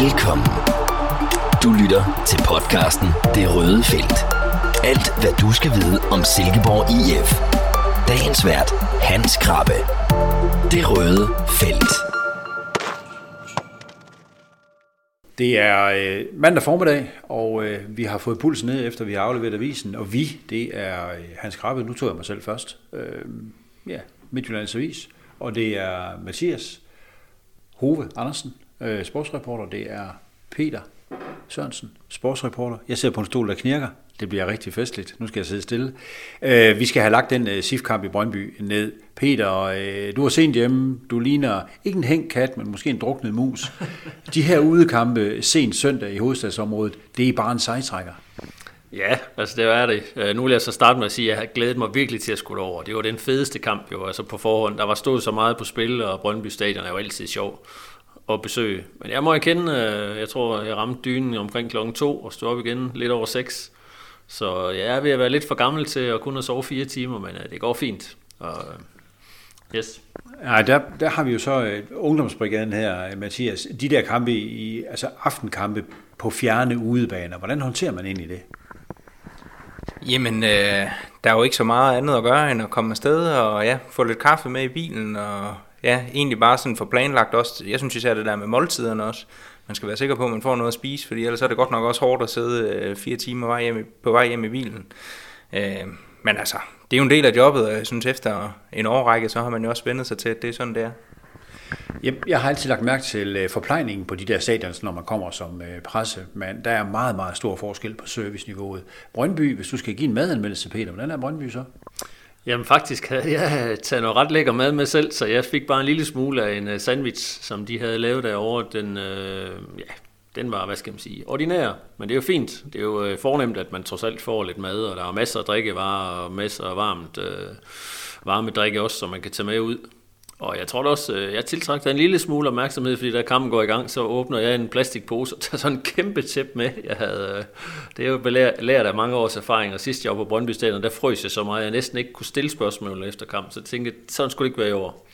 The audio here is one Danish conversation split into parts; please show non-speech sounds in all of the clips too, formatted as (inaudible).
Velkommen. Du lytter til podcasten Det Røde Felt. Alt, hvad du skal vide om Silkeborg IF. Dagens vært, Hans Krabbe. Det Røde Felt. Det er øh, mandag formiddag, og øh, vi har fået pulsen ned, efter vi har afleveret avisen. Og vi, det er øh, Hans Krabbe, nu tog jeg mig selv først. Øh, ja, Midtjyllands Avis. Og det er Mathias Hove Andersen, øh, sportsreporter. Det er Peter Sørensen, sportsreporter. Jeg sidder på en stol, der knirker. Det bliver rigtig festligt. Nu skal jeg sidde stille. Øh, vi skal have lagt den øh, SIF-kamp i Brøndby ned. Peter, øh, du har sent hjemme. Du ligner ikke en hængt kat, men måske en druknet mus. De her udekampe sent søndag i hovedstadsområdet, det er bare en sejtrækker. Ja, altså det er det. Øh, nu vil jeg så starte med at sige, at jeg havde glædet mig virkelig til at skulle over. Det var den fedeste kamp jo, altså på forhånd. Der var stået så meget på spil, og Brøndby Stadion er jo altid sjov at besøge. Men jeg må erkende, øh, jeg tror, jeg ramte dynen omkring klokken to og stod op igen lidt over seks. Så jeg er ved at være lidt for gammel til at kunne sove fire timer, men øh, det går fint. Og, yes. Ja, der, der har vi jo så ungdomsbrigaden her, Mathias. De der kampe, i, altså aftenkampe på fjerne udebaner, hvordan håndterer man egentlig det? Jamen, øh, der er jo ikke så meget andet at gøre, end at komme afsted og ja, få lidt kaffe med i bilen, og ja, egentlig bare sådan for planlagt også. Jeg synes især det der med måltiderne også. Man skal være sikker på, at man får noget at spise, fordi ellers er det godt nok også hårdt at sidde øh, fire timer vej hjem, på vej hjem i bilen. Øh, men altså, det er jo en del af jobbet, og jeg synes efter en årrække, så har man jo også vendt sig til, at det er sådan, det er. Jeg har altid lagt mærke til øh, forplejningen på de der stadions, når man kommer som øh, pressemand. der er meget, meget stor forskel på serviceniveauet. Brøndby, hvis du skal give en madanmeldelse, Peter, hvordan er Brøndby så? Jamen faktisk havde jeg taget noget ret lækker mad med selv, så jeg fik bare en lille smule af en øh, sandwich, som de havde lavet derovre. Den, øh, ja, den var, hvad skal man sige, ordinær, men det er jo fint. Det er jo øh, fornemt, at man trods alt får lidt mad, og der er masser af drikkevarer og masser af varmt, øh, varme drikke også, som man kan tage med ud. Og jeg tror også, øh, jeg tiltrækker en lille smule opmærksomhed, fordi da kampen går i gang, så åbner jeg en plastikpose og tager sådan en kæmpe tæp med. Jeg havde, øh, det er jo lært af mange års erfaring, og sidst jeg var på Brøndby Stadion, der frøs jeg så meget, at jeg næsten ikke kunne stille spørgsmål efter kampen. Så jeg tænkte, sådan skulle det ikke være i år.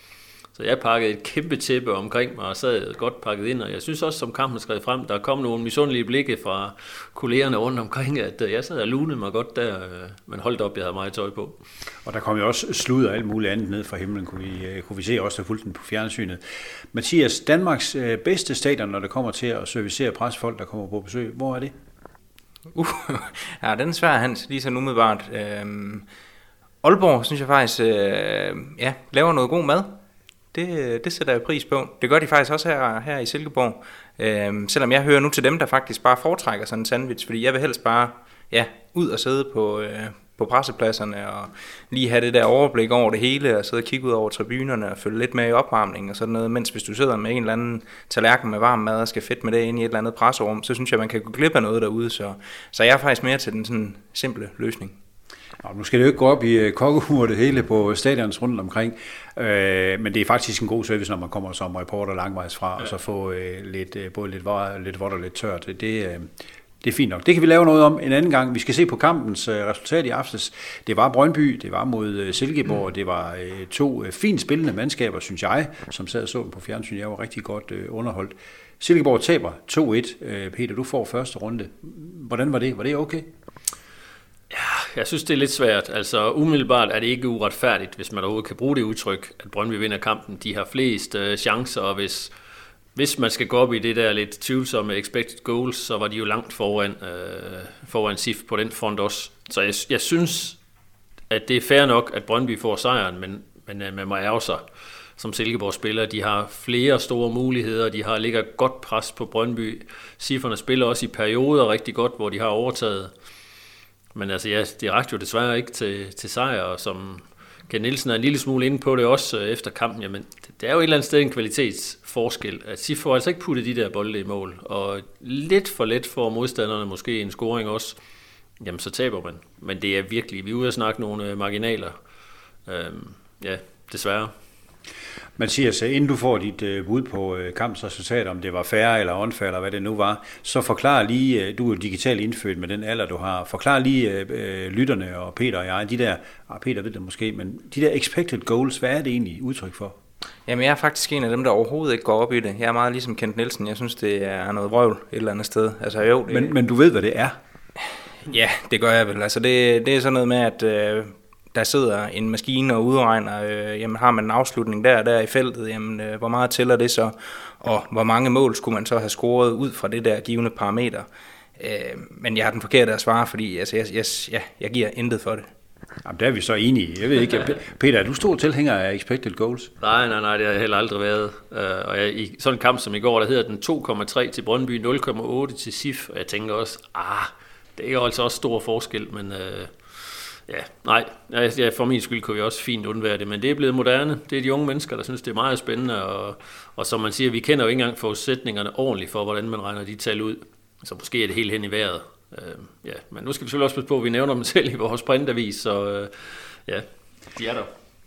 Så jeg pakkede et kæmpe tæppe omkring mig og sad godt pakket ind, og jeg synes også, som kampen skrev frem, der kom nogle misundelige blikke fra kollegerne rundt omkring, at øh, jeg sad og lunede mig godt der, øh, men holdt op, jeg havde meget tøj på. Og der kom jo også slud og alt muligt andet ned fra himlen, kunne vi, øh, kunne vi se også, der fulgte den på fjernsynet. Mathias, Danmarks bedste stadion, når det kommer til at servicere presfolk, der kommer på besøg, hvor er det? Uh, (laughs) ja, den er svær, Hans, lige så umiddelbart. Øhm, Aalborg, synes jeg faktisk, øh, ja, laver noget god mad. Det, det sætter jeg pris på. Det gør de faktisk også her, her i Silkeborg. Øhm, selvom jeg hører nu til dem, der faktisk bare foretrækker sådan en sandwich, fordi jeg vil helst bare ja, ud og sidde på, øh, på pressepladserne og lige have det der overblik over det hele og sidde og kigge ud over tribunerne og følge lidt med i opvarmningen og sådan noget. Mens hvis du sidder med en eller anden tallerken med varm mad og skal fedt med det ind i et eller andet presserum, så synes jeg, man kan gå glip af noget derude. Så, så jeg er faktisk mere til den sådan simple løsning. Nå, nu skal det jo ikke gå op i øh, kokkehumor det hele på stadions rundt omkring, øh, men det er faktisk en god service, når man kommer som reporter langvejs fra, ja. og så få øh, lidt, øh, både lidt, lidt vådt og lidt tørt. Det, øh, det er fint nok. Det kan vi lave noget om en anden gang. Vi skal se på kampens øh, resultat i aftes. Det var Brøndby, det var mod Silkeborg, mm. det var to fint spillende mandskaber, synes jeg, som sad og så på fjernsyn. Jeg var rigtig godt underholdt. Silkeborg taber 2-1. Øh, Peter, du får første runde. Hvordan var det? Var det okay? Jeg synes, det er lidt svært. Altså, umiddelbart er det ikke uretfærdigt, hvis man overhovedet kan bruge det udtryk, at Brøndby vinder kampen. De har flest øh, chancer, og hvis, hvis man skal gå op i det der lidt tvivlsomme expected goals, så var de jo langt foran, øh, foran SIF på den front også. Så jeg, jeg synes, at det er fair nok, at Brøndby får sejren, men, men øh, man må ærge sig som Silkeborg spiller. De har flere store muligheder, de har ligger godt pres på Brøndby. Sifferne spiller også i perioder rigtig godt, hvor de har overtaget. Men altså, ja, det rakte jo desværre ikke til, til sejr, og som Ken Nielsen er en lille smule inde på det også øh, efter kampen, jamen, det, det er jo et eller andet sted en kvalitetsforskel, at de får altså ikke puttet de der bolde i mål, og lidt for let får modstanderne måske en scoring også, jamen så taber man. Men det er virkelig, vi er ude at snakke nogle øh, marginaler. Øhm, ja, desværre. Mathias, inden du får dit øh, bud på øh, kampens resultat, om det var færre eller unfair, eller hvad det nu var, så forklar lige, øh, du er digitalt indfødt med den alder, du har, forklar lige lytterne og Peter og jeg, de der, ah, Peter ved det måske, men de der expected goals, hvad er det egentlig udtryk for? Jamen, jeg er faktisk en af dem, der overhovedet ikke går op i det. Jeg er meget ligesom Kent Nielsen. Jeg synes, det er noget vrøvl et eller andet sted. Altså, jo, det, Men, men du ved, hvad det er. Ja, det gør jeg vel. Altså det, det er sådan noget med, at øh, der sidder en maskine og udregner, øh, jamen har man en afslutning der der i feltet, jamen øh, hvor meget tæller det så, og hvor mange mål skulle man så have scoret ud fra det der givende parameter. Øh, men jeg har den forkerte at svare, fordi altså, jeg, jeg, ja, jeg giver intet for det. Jamen, der er vi så enige. Jeg ved ikke, Peter, er du stor tilhænger af expected goals? Nej, nej, nej, det har jeg heller aldrig været. Øh, og jeg, i sådan en kamp som i går, der hedder den 2,3 til Brøndby, 0,8 til SIF, og jeg tænker også, ah, det er altså også stor forskel, men øh, ja, nej, ja, for min skyld kunne vi også fint undvære det, men det er blevet moderne. Det er de unge mennesker, der synes, det er meget spændende, og, og som man siger, vi kender jo ikke engang forudsætningerne ordentligt for, hvordan man regner de tal ud. Så måske er det helt hen i vejret. Øh, ja, men nu skal vi selvfølgelig også passe på, at vi nævner dem selv i vores printavis, så øh, ja, de er der.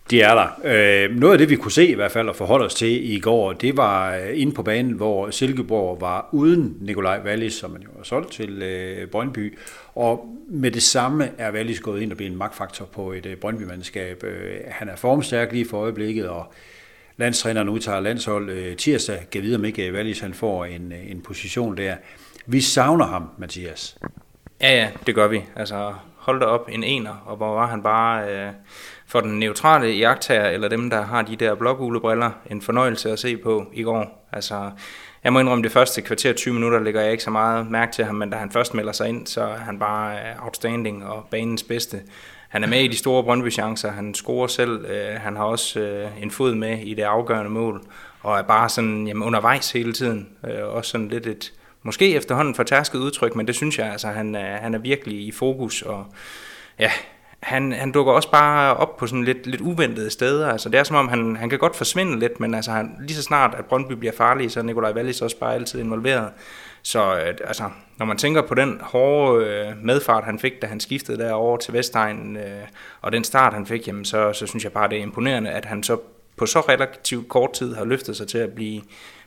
De er der. Øh, noget af det, vi kunne se i hvert fald og forholde os til i går, det var øh, inde på banen, hvor Silkeborg var uden Nikolaj Wallis, som man jo har solgt til øh, Brøndby. Og med det samme er Wallis gået ind og blevet en magtfaktor på et øh, Brøndby-mandskab. Øh, han er formstærk lige for øjeblikket, og landstræneren udtager landshold tirsdag. Gav videre om ikke Wallis han får en, en position der. Vi savner ham, Mathias. Ja, ja, det gør vi. Altså, hold da op, en ener, og hvor var han bare... Øh for den neutrale jagttager, eller dem, der har de der blågule en fornøjelse at se på i går. Altså, jeg må indrømme, det første kvarter 20 minutter lægger jeg ikke så meget mærke til ham, men da han først melder sig ind, så er han bare øh, outstanding og banens bedste. Han er med i de store Brøndby-chancer, han scorer selv, øh, han har også øh, en fod med i det afgørende mål, og er bare sådan jamen, undervejs hele tiden. Øh, også sådan lidt et, måske efterhånden fortærsket udtryk, men det synes jeg, altså han er, han er virkelig i fokus, og ja, han, han dukker også bare op på sådan lidt, lidt uventede steder. Altså, det er som om, han, han kan godt forsvinde lidt, men altså, han, lige så snart, at Brøndby bliver farlig, så er Nikolaj Wallis også bare altid involveret. Så øh, altså, når man tænker på den hårde øh, medfart, han fik, da han skiftede derover til Vestegn, øh, og den start, han fik, jamen, så, så synes jeg bare, det er imponerende, at han så på så relativt kort tid har løftet sig til at blive,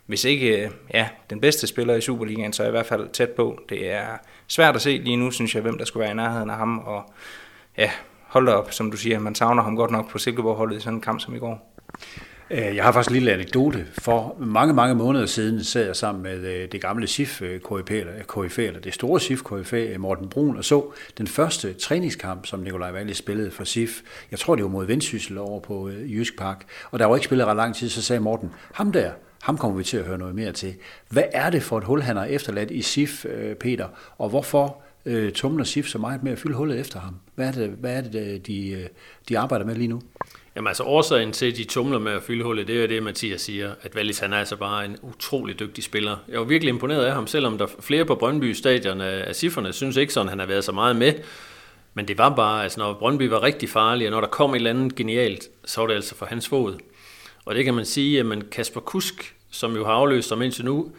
hvis ikke øh, ja, den bedste spiller i Superligaen, så i hvert fald tæt på. Det er svært at se lige nu, synes jeg, hvem der skulle være i nærheden af ham, og ja, hold da op, som du siger, man savner ham godt nok på Silkeborg-holdet i sådan en kamp som i går. Øh, jeg har faktisk en lille anekdote. For mange, mange måneder siden sad jeg sammen med øh, det gamle SIF øh, KIF, KIF eller det store SIF KIF, Morten Brun, og så den første træningskamp, som Nikolaj Valle spillede for SIF. Jeg tror, det var mod Vendsyssel over på Jysk Park. Og der var ikke spillet ret lang tid, så sagde Morten, ham der, ham kommer vi til at høre noget mere til. Hvad er det for et hul, han har efterladt i SIF, Peter, og hvorfor øh, tumler SIF så meget med at fylde hullet efter ham? Hvad er det, hvad er det øh, de, øh, de arbejder med lige nu? Jamen altså årsagen til, at de tumler med at fylde hullet, det er jo det, Mathias siger, at Wallis han er altså bare en utrolig dygtig spiller. Jeg var virkelig imponeret af ham, selvom der flere på Brøndby stadion øh, af Sifferne synes ikke sådan, han har været så meget med. Men det var bare, altså når Brøndby var rigtig farlig, og når der kom et eller andet genialt, så var det altså for hans fod. Og det kan man sige, at Kasper Kusk, som jo har afløst ham indtil nu,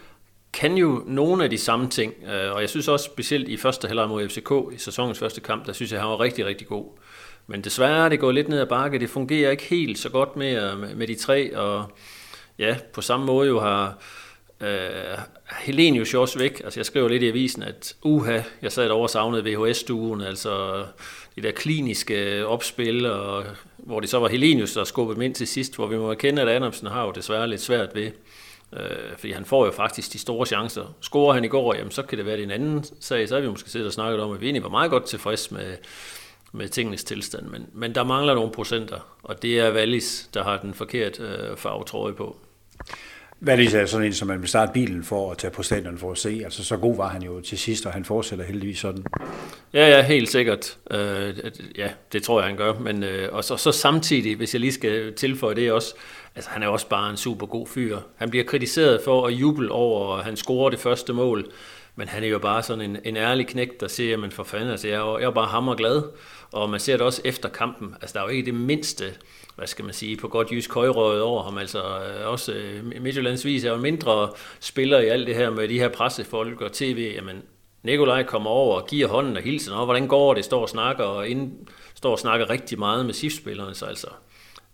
kan jo nogle af de samme ting, øh, og jeg synes også specielt i første halvleg mod FCK i sæsonens første kamp, der synes jeg, han var rigtig, rigtig god. Men desværre, det går lidt ned ad bakke, det fungerer ikke helt så godt øh, med, med de tre, og ja, på samme måde jo har øh, Helenius jo også væk. Altså jeg skriver lidt i avisen, at uha, jeg sad over savnet VHS-stuen, altså de der kliniske øh, opspil, og hvor det så var Helenius, der skubbede dem ind til sidst, hvor vi må erkende, at Adamsen har jo desværre lidt svært ved Øh, fordi han får jo faktisk de store chancer. Scorer han i går, jamen, så kan det være det en anden sag. Så har vi måske siddet og snakket om, at vi egentlig var meget godt tilfreds med, med tingenes tilstand. Men, men der mangler nogle procenter, og det er Wallis, der har den forkerte øh, farvetrøje på. Det er sådan en, som man vil starte bilen for at tage på stadion for at se. Altså så god var han jo til sidst, og han fortsætter heldigvis sådan. Ja, ja, helt sikkert. Øh, ja, det tror jeg, han gør. Men, øh, og så, så samtidig, hvis jeg lige skal tilføje det også, altså han er også bare en super god fyr. Han bliver kritiseret for at juble over, at han scorer det første mål, men han er jo bare sådan en, en ærlig knæk, der siger, men for fanden, altså jeg er, jeg er bare hammerglad. Og man ser det også efter kampen. Altså der er jo ikke det mindste, hvad skal man sige, på godt jysk højrøget over ham. Altså øh, også øh, Midtjyllandsvis er jo mindre spiller i alt det her med de her pressefolk og tv. Jamen Nikolaj kommer over og giver hånden og hilser, og hvordan går det, står og snakker, og inden, står og snakker rigtig meget med SIF-spillerne, så altså,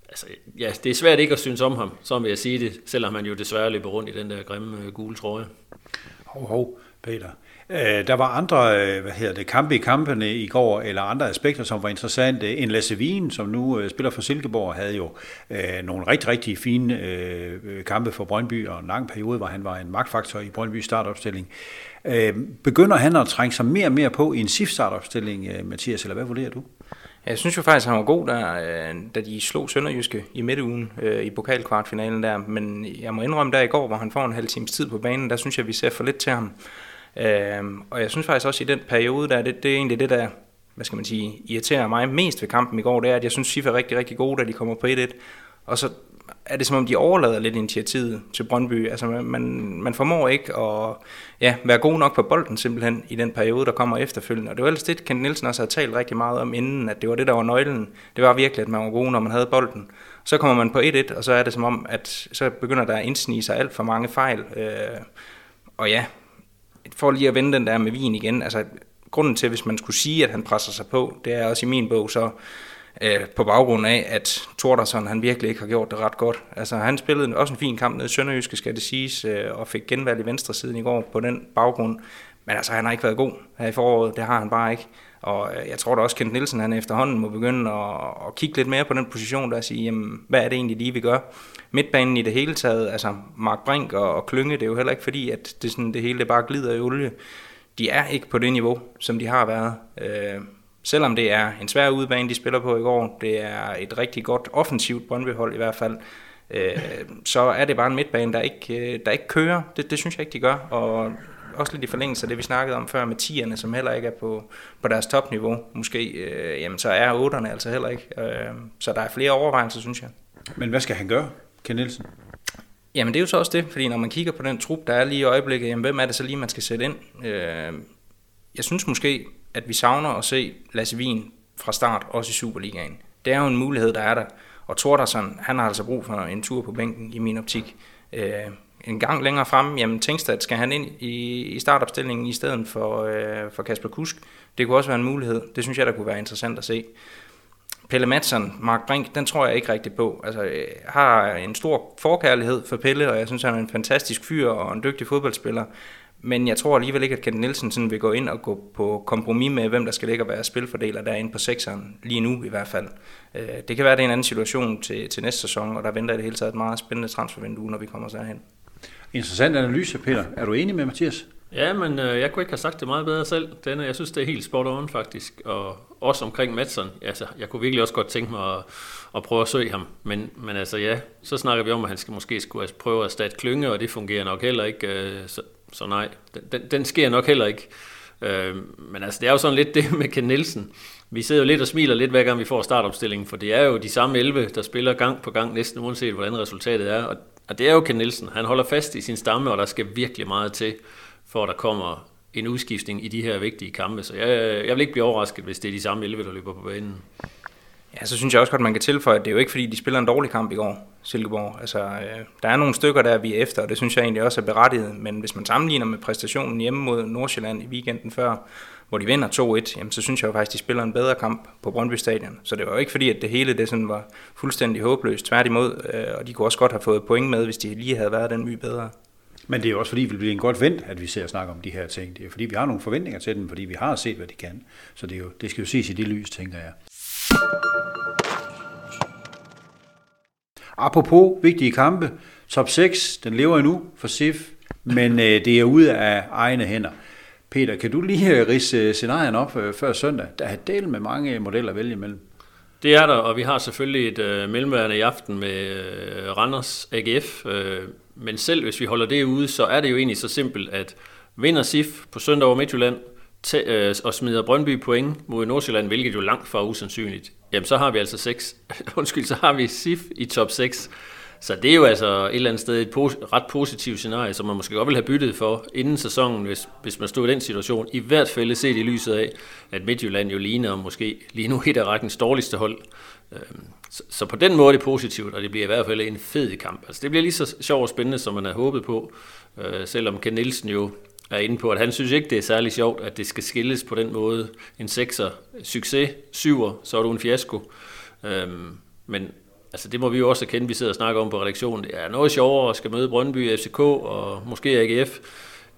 altså, ja, det er svært ikke at synes om ham, så vil jeg sige det, selvom han jo desværre løber rundt i den der grimme øh, gule trøje. Hov, hov, Peter. Øh, der var andre øh, hvad hedder det, kampe i kampene i går, eller andre aspekter, som var interessante. En Lasse Wien, som nu øh, spiller for Silkeborg, havde jo øh, nogle rigtig, rigtig fine øh, øh kampe for Brøndby, og en lang periode, hvor han var en magtfaktor i Brøndby startopstilling. Øh, begynder han at trænge sig mere og mere på i en SIF startopstilling, øh, Mathias, eller hvad vurderer du? Jeg synes jo faktisk, at han var god, der, øh, da de slog Sønderjyske i midtugen øh, i pokalkvartfinalen der. Men jeg må indrømme, der i går, hvor han får en halv times tid på banen, der synes jeg, vi ser for lidt til ham. Øhm, og jeg synes faktisk også i den periode, der, det, det er egentlig det, der hvad skal man sige, irriterer mig mest ved kampen i går, det er, at jeg synes, Sif er rigtig, rigtig gode, da de kommer på 1-1. Og så er det som om, de overlader lidt initiativet til Brøndby. Altså man, man formår ikke at ja, være god nok på bolden simpelthen i den periode, der kommer efterfølgende. Og det var ellers det, Kent Nielsen også havde talt rigtig meget om inden, at det var det, der var nøglen. Det var virkelig, at man var god, når man havde bolden. Så kommer man på 1-1, og så er det som om, at så begynder der at indsnige sig alt for mange fejl. Øh, og ja, for lige at vende den der med vin igen, altså grunden til, hvis man skulle sige, at han presser sig på, det er også i min bog så øh, på baggrund af, at Tordersson han virkelig ikke har gjort det ret godt. Altså han spillede også en fin kamp nede i Sønderjyske, skal det siges, øh, og fik genvalg i venstre siden i går på den baggrund. Men altså han har ikke været god her i foråret, det har han bare ikke. Og øh, jeg tror da også, Kent Nielsen han efterhånden må begynde at, at kigge lidt mere på den position, der og sige, jamen, hvad er det egentlig lige, vi gør? Midtbanen i det hele taget, altså Mark Brink og, og Klynge, det er jo heller ikke fordi, at det, sådan, det hele det bare glider i olie. De er ikke på det niveau, som de har været. Øh, selvom det er en svær udbane, de spiller på i går, det er et rigtig godt offensivt Brøndby-hold i hvert fald, øh, så er det bare en midtbane, der ikke, øh, der ikke kører. Det, det synes jeg ikke, de gør. Og også lidt i forlængelse af det, vi snakkede om før med tierne, som heller ikke er på, på deres topniveau, måske, øh, jamen så er otterne altså heller ikke. Øh, så der er flere overvejelser, synes jeg. Men hvad skal han gøre, Ken Nielsen? Jamen det er jo så også det, fordi når man kigger på den trup, der er lige i øjeblikket, jamen hvem er det så lige, man skal sætte ind? Øh, jeg synes måske, at vi savner at se Lasse Wien fra start, også i Superligaen. Det er jo en mulighed, der er der. Og Tordersson, han har altså brug for en tur på bænken i min optik. Øh, en gang længere frem, jamen Tingstad skal han ind i, i startopstillingen i stedet for, øh, for Kasper Kusk. Det kunne også være en mulighed. Det synes jeg, der kunne være interessant at se. Pelle Madsen, Mark Brink, den tror jeg ikke rigtig på. Altså, jeg har en stor forkærlighed for Pelle, og jeg synes, han er en fantastisk fyr og en dygtig fodboldspiller. Men jeg tror alligevel ikke, at Kent Nielsen sådan vil gå ind og gå på kompromis med, hvem der skal ligge og være spilfordeler derinde på sekseren, lige nu i hvert fald. Øh, det kan være, at det er en anden situation til, til næste sæson, og der venter i det hele taget et meget spændende transfervindue, når vi kommer derhen. Interessant analyse, Peter. Er du enig med Mathias? Ja, men øh, jeg kunne ikke have sagt det meget bedre selv. Denne, jeg synes, det er helt spot on faktisk. Og også omkring Madsen. Altså, jeg kunne virkelig også godt tænke mig at, at prøve at søge ham. Men, men altså ja, så snakker vi om, at han skal måske skulle prøve at erstatte Klynge, og det fungerer nok heller ikke. Øh, så, så nej, den, den, den sker nok heller ikke. Øh, men altså, det er jo sådan lidt det med Ken Nielsen. Vi sidder jo lidt og smiler lidt hver gang vi får startopstillingen, for det er jo de samme 11, der spiller gang på gang, næsten uanset hvordan resultatet er. Og, og det er jo Ken Nielsen. Han holder fast i sin stamme, og der skal virkelig meget til, for at der kommer en udskiftning i de her vigtige kampe. Så jeg, jeg vil ikke blive overrasket, hvis det er de samme 11, der løber på banen. Ja, så synes jeg også godt, man kan tilføje, at det er jo ikke fordi, de spiller en dårlig kamp i går, Silkeborg. Altså, øh, der er nogle stykker, der vi er efter, og det synes jeg egentlig også er berettiget. Men hvis man sammenligner med præstationen hjemme mod Nordsjælland i weekenden før, hvor de vinder 2-1, jamen, så synes jeg jo faktisk, at de spiller en bedre kamp på Brøndby Stadion. Så det var jo ikke fordi, at det hele det sådan var fuldstændig håbløst. Tværtimod, øh, og de kunne også godt have fået point med, hvis de lige havde været den my bedre. Men det er jo også fordi, vi bliver en godt vent, at vi ser og snakker om de her ting. Det er fordi, vi har nogle forventninger til dem, fordi vi har set, hvad de kan. Så det, er jo, det skal jo ses i det lys, tænker jeg. Apropos vigtige kampe, top 6, den lever endnu for SIF, men øh, det er ude af egne hænder. Peter, kan du lige øh, rise øh, scenarien op øh, før søndag? Der er del med mange øh, modeller at vælge imellem. Det er der, og vi har selvfølgelig et øh, mellemværende i aften med øh, Randers AGF. Øh, men selv hvis vi holder det ude, så er det jo egentlig så simpelt, at vinder SIF på søndag over Midtjylland, øh, og smider Brøndby point mod Nordsjælland, hvilket jo langt fra usandsynligt, jamen så har vi altså 6, (laughs) undskyld, så har vi SIF i top 6. Så det er jo altså et eller andet sted et pos- ret positivt scenarie, som man måske godt vil have byttet for inden sæsonen, hvis, hvis man stod i den situation. I hvert fald set i lyset af, at Midtjylland jo ligner måske lige nu et af rækkens dårligste hold. Øhm, så, så på den måde er det positivt, og det bliver i hvert fald en fed kamp. Altså det bliver lige så sjovt og spændende, som man havde håbet på, øh, selvom Ken Nielsen jo er inde på, at han synes ikke, det er særlig sjovt, at det skal skilles på den måde. En sekser, succes, syver, så er du en fiasko. Øhm, men altså, det må vi jo også erkende, vi sidder og snakker om på redaktionen. Det er noget sjovere at skal møde Brøndby, FCK og måske AGF,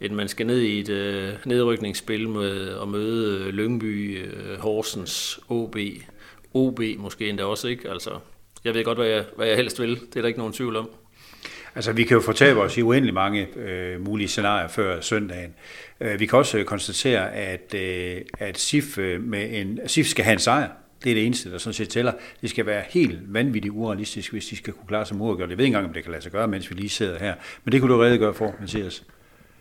end man skal ned i et øh, nedrykningsspil med at møde øh, Lyngby, øh, Horsens, OB, OB måske endda også, ikke? Altså, jeg ved godt, hvad jeg, hvad jeg helst vil. Det er der ikke nogen tvivl om. Altså, vi kan jo fortabe os i uendelig mange øh, mulige scenarier før søndagen. Øh, vi kan også øh, konstatere, at, øh, at SIF, øh, med en, SIF skal have en sejr. Det er det eneste, der sådan set tæller. Det skal være helt vanvittigt urealistisk, hvis de skal kunne klare sig uafgjort. Jeg ved ikke engang, om det kan lade sig gøre, mens vi lige sidder her. Men det kunne du redegøre for, Mathias.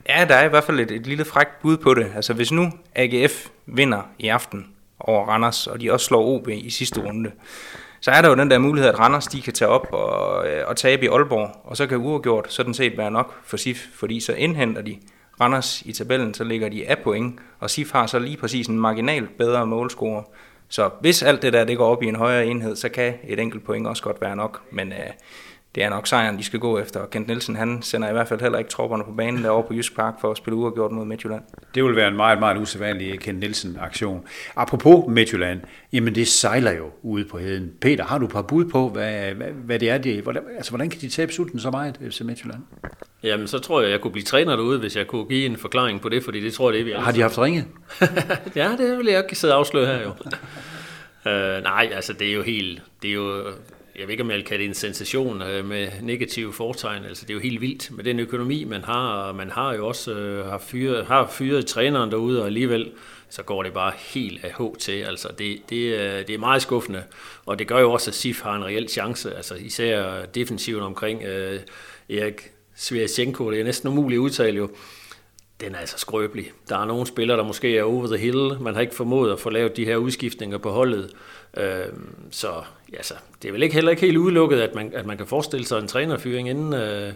Ja, der er i hvert fald et, et lille frækt bud på det. Altså hvis nu AGF vinder i aften over Randers, og de også slår OB i sidste runde, så er der jo den der mulighed, at Randers de kan tage op og, øh, og tabe i Aalborg, og så kan uafgjort sådan set være nok for SIF, fordi så indhenter de Randers i tabellen, så ligger de af point, og SIF har så lige præcis en marginalt bedre målscore. Så hvis alt det der det går op i en højere enhed, så kan et enkelt point også godt være nok, men øh, det er nok sejren, de skal gå efter. Og Kent Nielsen, han sender i hvert fald heller ikke tropperne på banen derovre på Jysk Park for at spille uafgjort mod Midtjylland. Det vil være en meget, meget usædvanlig Kent Nielsen-aktion. Apropos Midtjylland, jamen det sejler jo ude på heden. Peter, har du et par bud på, hvad, hvad, hvad det er? Det, hvordan, altså, hvordan kan de tabe sulten så meget, FC Midtjylland? Jamen, så tror jeg, jeg kunne blive træner derude, hvis jeg kunne give en forklaring på det, fordi det tror jeg, det er vi Har de haft ringet? (laughs) ja, det vil jeg ikke sidde og afsløre her jo. uh, (laughs) nej, altså det er jo helt, det er jo jeg ved ikke, om jeg vil kalde det en sensation øh, med negative fortegn. Altså, det er jo helt vildt med den økonomi, man har, og man har jo også øh, har, fyret, har fyret træneren derude, og alligevel så går det bare helt af H til. Altså, det, det, øh, det er meget skuffende, og det gør jo også, at SIF har en reel chance, altså især defensiven omkring øh, Erik Sviatchenko, det er næsten umuligt at udtale jo, den er altså skrøbelig. Der er nogle spillere, der måske er over the hill. Man har ikke formået at få lavet de her udskiftninger på holdet. Øh, så altså, det er vel ikke heller ikke helt udelukket, at man, at man kan forestille sig en trænerfyring inden... Øh,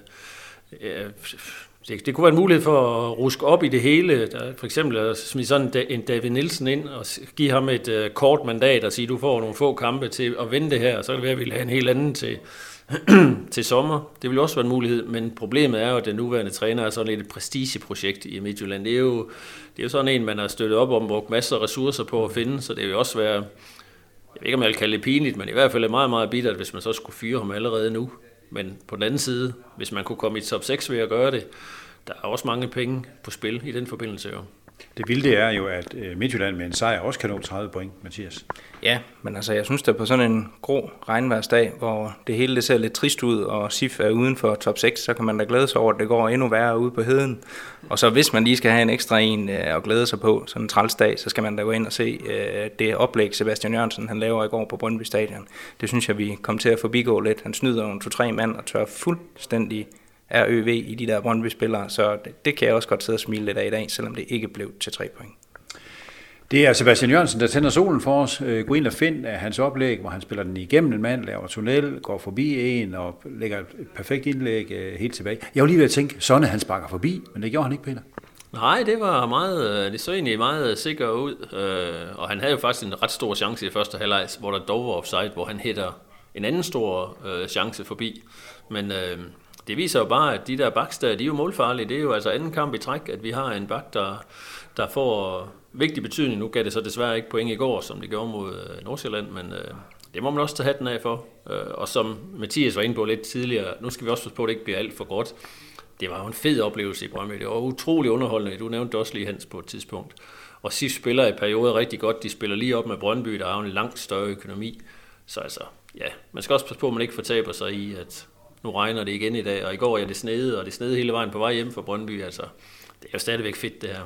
øh, det, det kunne være en mulighed for at ruske op i det hele. Der, for eksempel at smide sådan en David Nielsen ind og give ham et øh, kort mandat og sige, du får nogle få kampe til at vinde det her, og så kan det være, at vi vil have en helt anden til, (clears throat) til sommer. Det vil også være en mulighed, men problemet er jo, at den nuværende træner er sådan lidt et prestigeprojekt i Midtjylland. Det er jo, det er jo sådan en, man har støttet op om, brugt masser af ressourcer på at finde, så det vil også være, jeg ved ikke, om jeg vil kalde det pinligt, men i hvert fald er meget, meget bittert, hvis man så skulle fyre ham allerede nu. Men på den anden side, hvis man kunne komme i top 6 ved at gøre det, der er også mange penge på spil i den forbindelse jo. Det vilde er jo, at øh, Midtjylland med en sejr også kan nå 30 point, Mathias. Ja, men altså jeg synes, det på sådan en grå regnværsdag, hvor det hele det ser lidt trist ud, og SIF er uden for top 6, så kan man da glæde sig over, at det går endnu værre ude på heden. Og så hvis man lige skal have en ekstra en og at glæde sig på, sådan en trælsdag, så skal man da gå ind og se øh, det oplæg, Sebastian Jørgensen han laver i går på Brøndby Stadion. Det synes jeg, vi kom til at forbigå lidt. Han snyder nogle to-tre mand og tør fuldstændig er ØV i de der Brøndby-spillere, så det, det kan jeg også godt sidde og smile lidt af i dag, selvom det ikke blev til tre point. Det er Sebastian Jørgensen, der tænder solen for os. Øh, gå ind og find hans oplæg, hvor han spiller den igennem en mand, laver tunnel, går forbi en og lægger et perfekt indlæg øh, helt tilbage. Jeg var lige ved at tænke, Sonne han sparker forbi, men det gjorde han ikke, Peter. Nej, det var meget, det så egentlig meget sikker ud, øh, og han havde jo faktisk en ret stor chance i første halvleg, hvor der dog var offside, hvor han hætter en anden stor chance forbi. Men det viser jo bare, at de der baks der, de er jo målfarlige. Det er jo altså anden kamp i træk, at vi har en bak, der, der får vigtig betydning. Nu gav det så desværre ikke point i går, som det gjorde mod øh, Nordsjælland, men øh, det må man også tage hatten af for. Øh, og som Mathias var inde på lidt tidligere, nu skal vi også passe på, at det ikke bliver alt for godt. Det var jo en fed oplevelse i Brøndby. Det var utrolig underholdende. Du nævnte det også lige Hans på et tidspunkt. Og sidst spiller i perioder rigtig godt. De spiller lige op med Brøndby, der har en langt større økonomi. Så altså, ja, man skal også passe på, at man ikke fortaber sig i, at nu regner det igen i dag, og i går er det snede, og det snede hele vejen på vej hjem fra Brøndby. Altså, det er jo stadigvæk fedt, det her.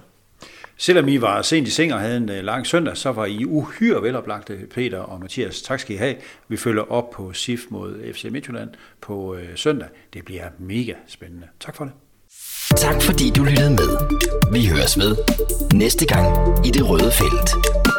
Selvom I var sent i seng og havde en øh, lang søndag, så var I uhyre veloplagte, Peter og Mathias. Tak skal I have. Vi følger op på SIF mod FC Midtjylland på øh, søndag. Det bliver mega spændende. Tak for det. Tak fordi du lyttede med. Vi høres med næste gang i det røde felt.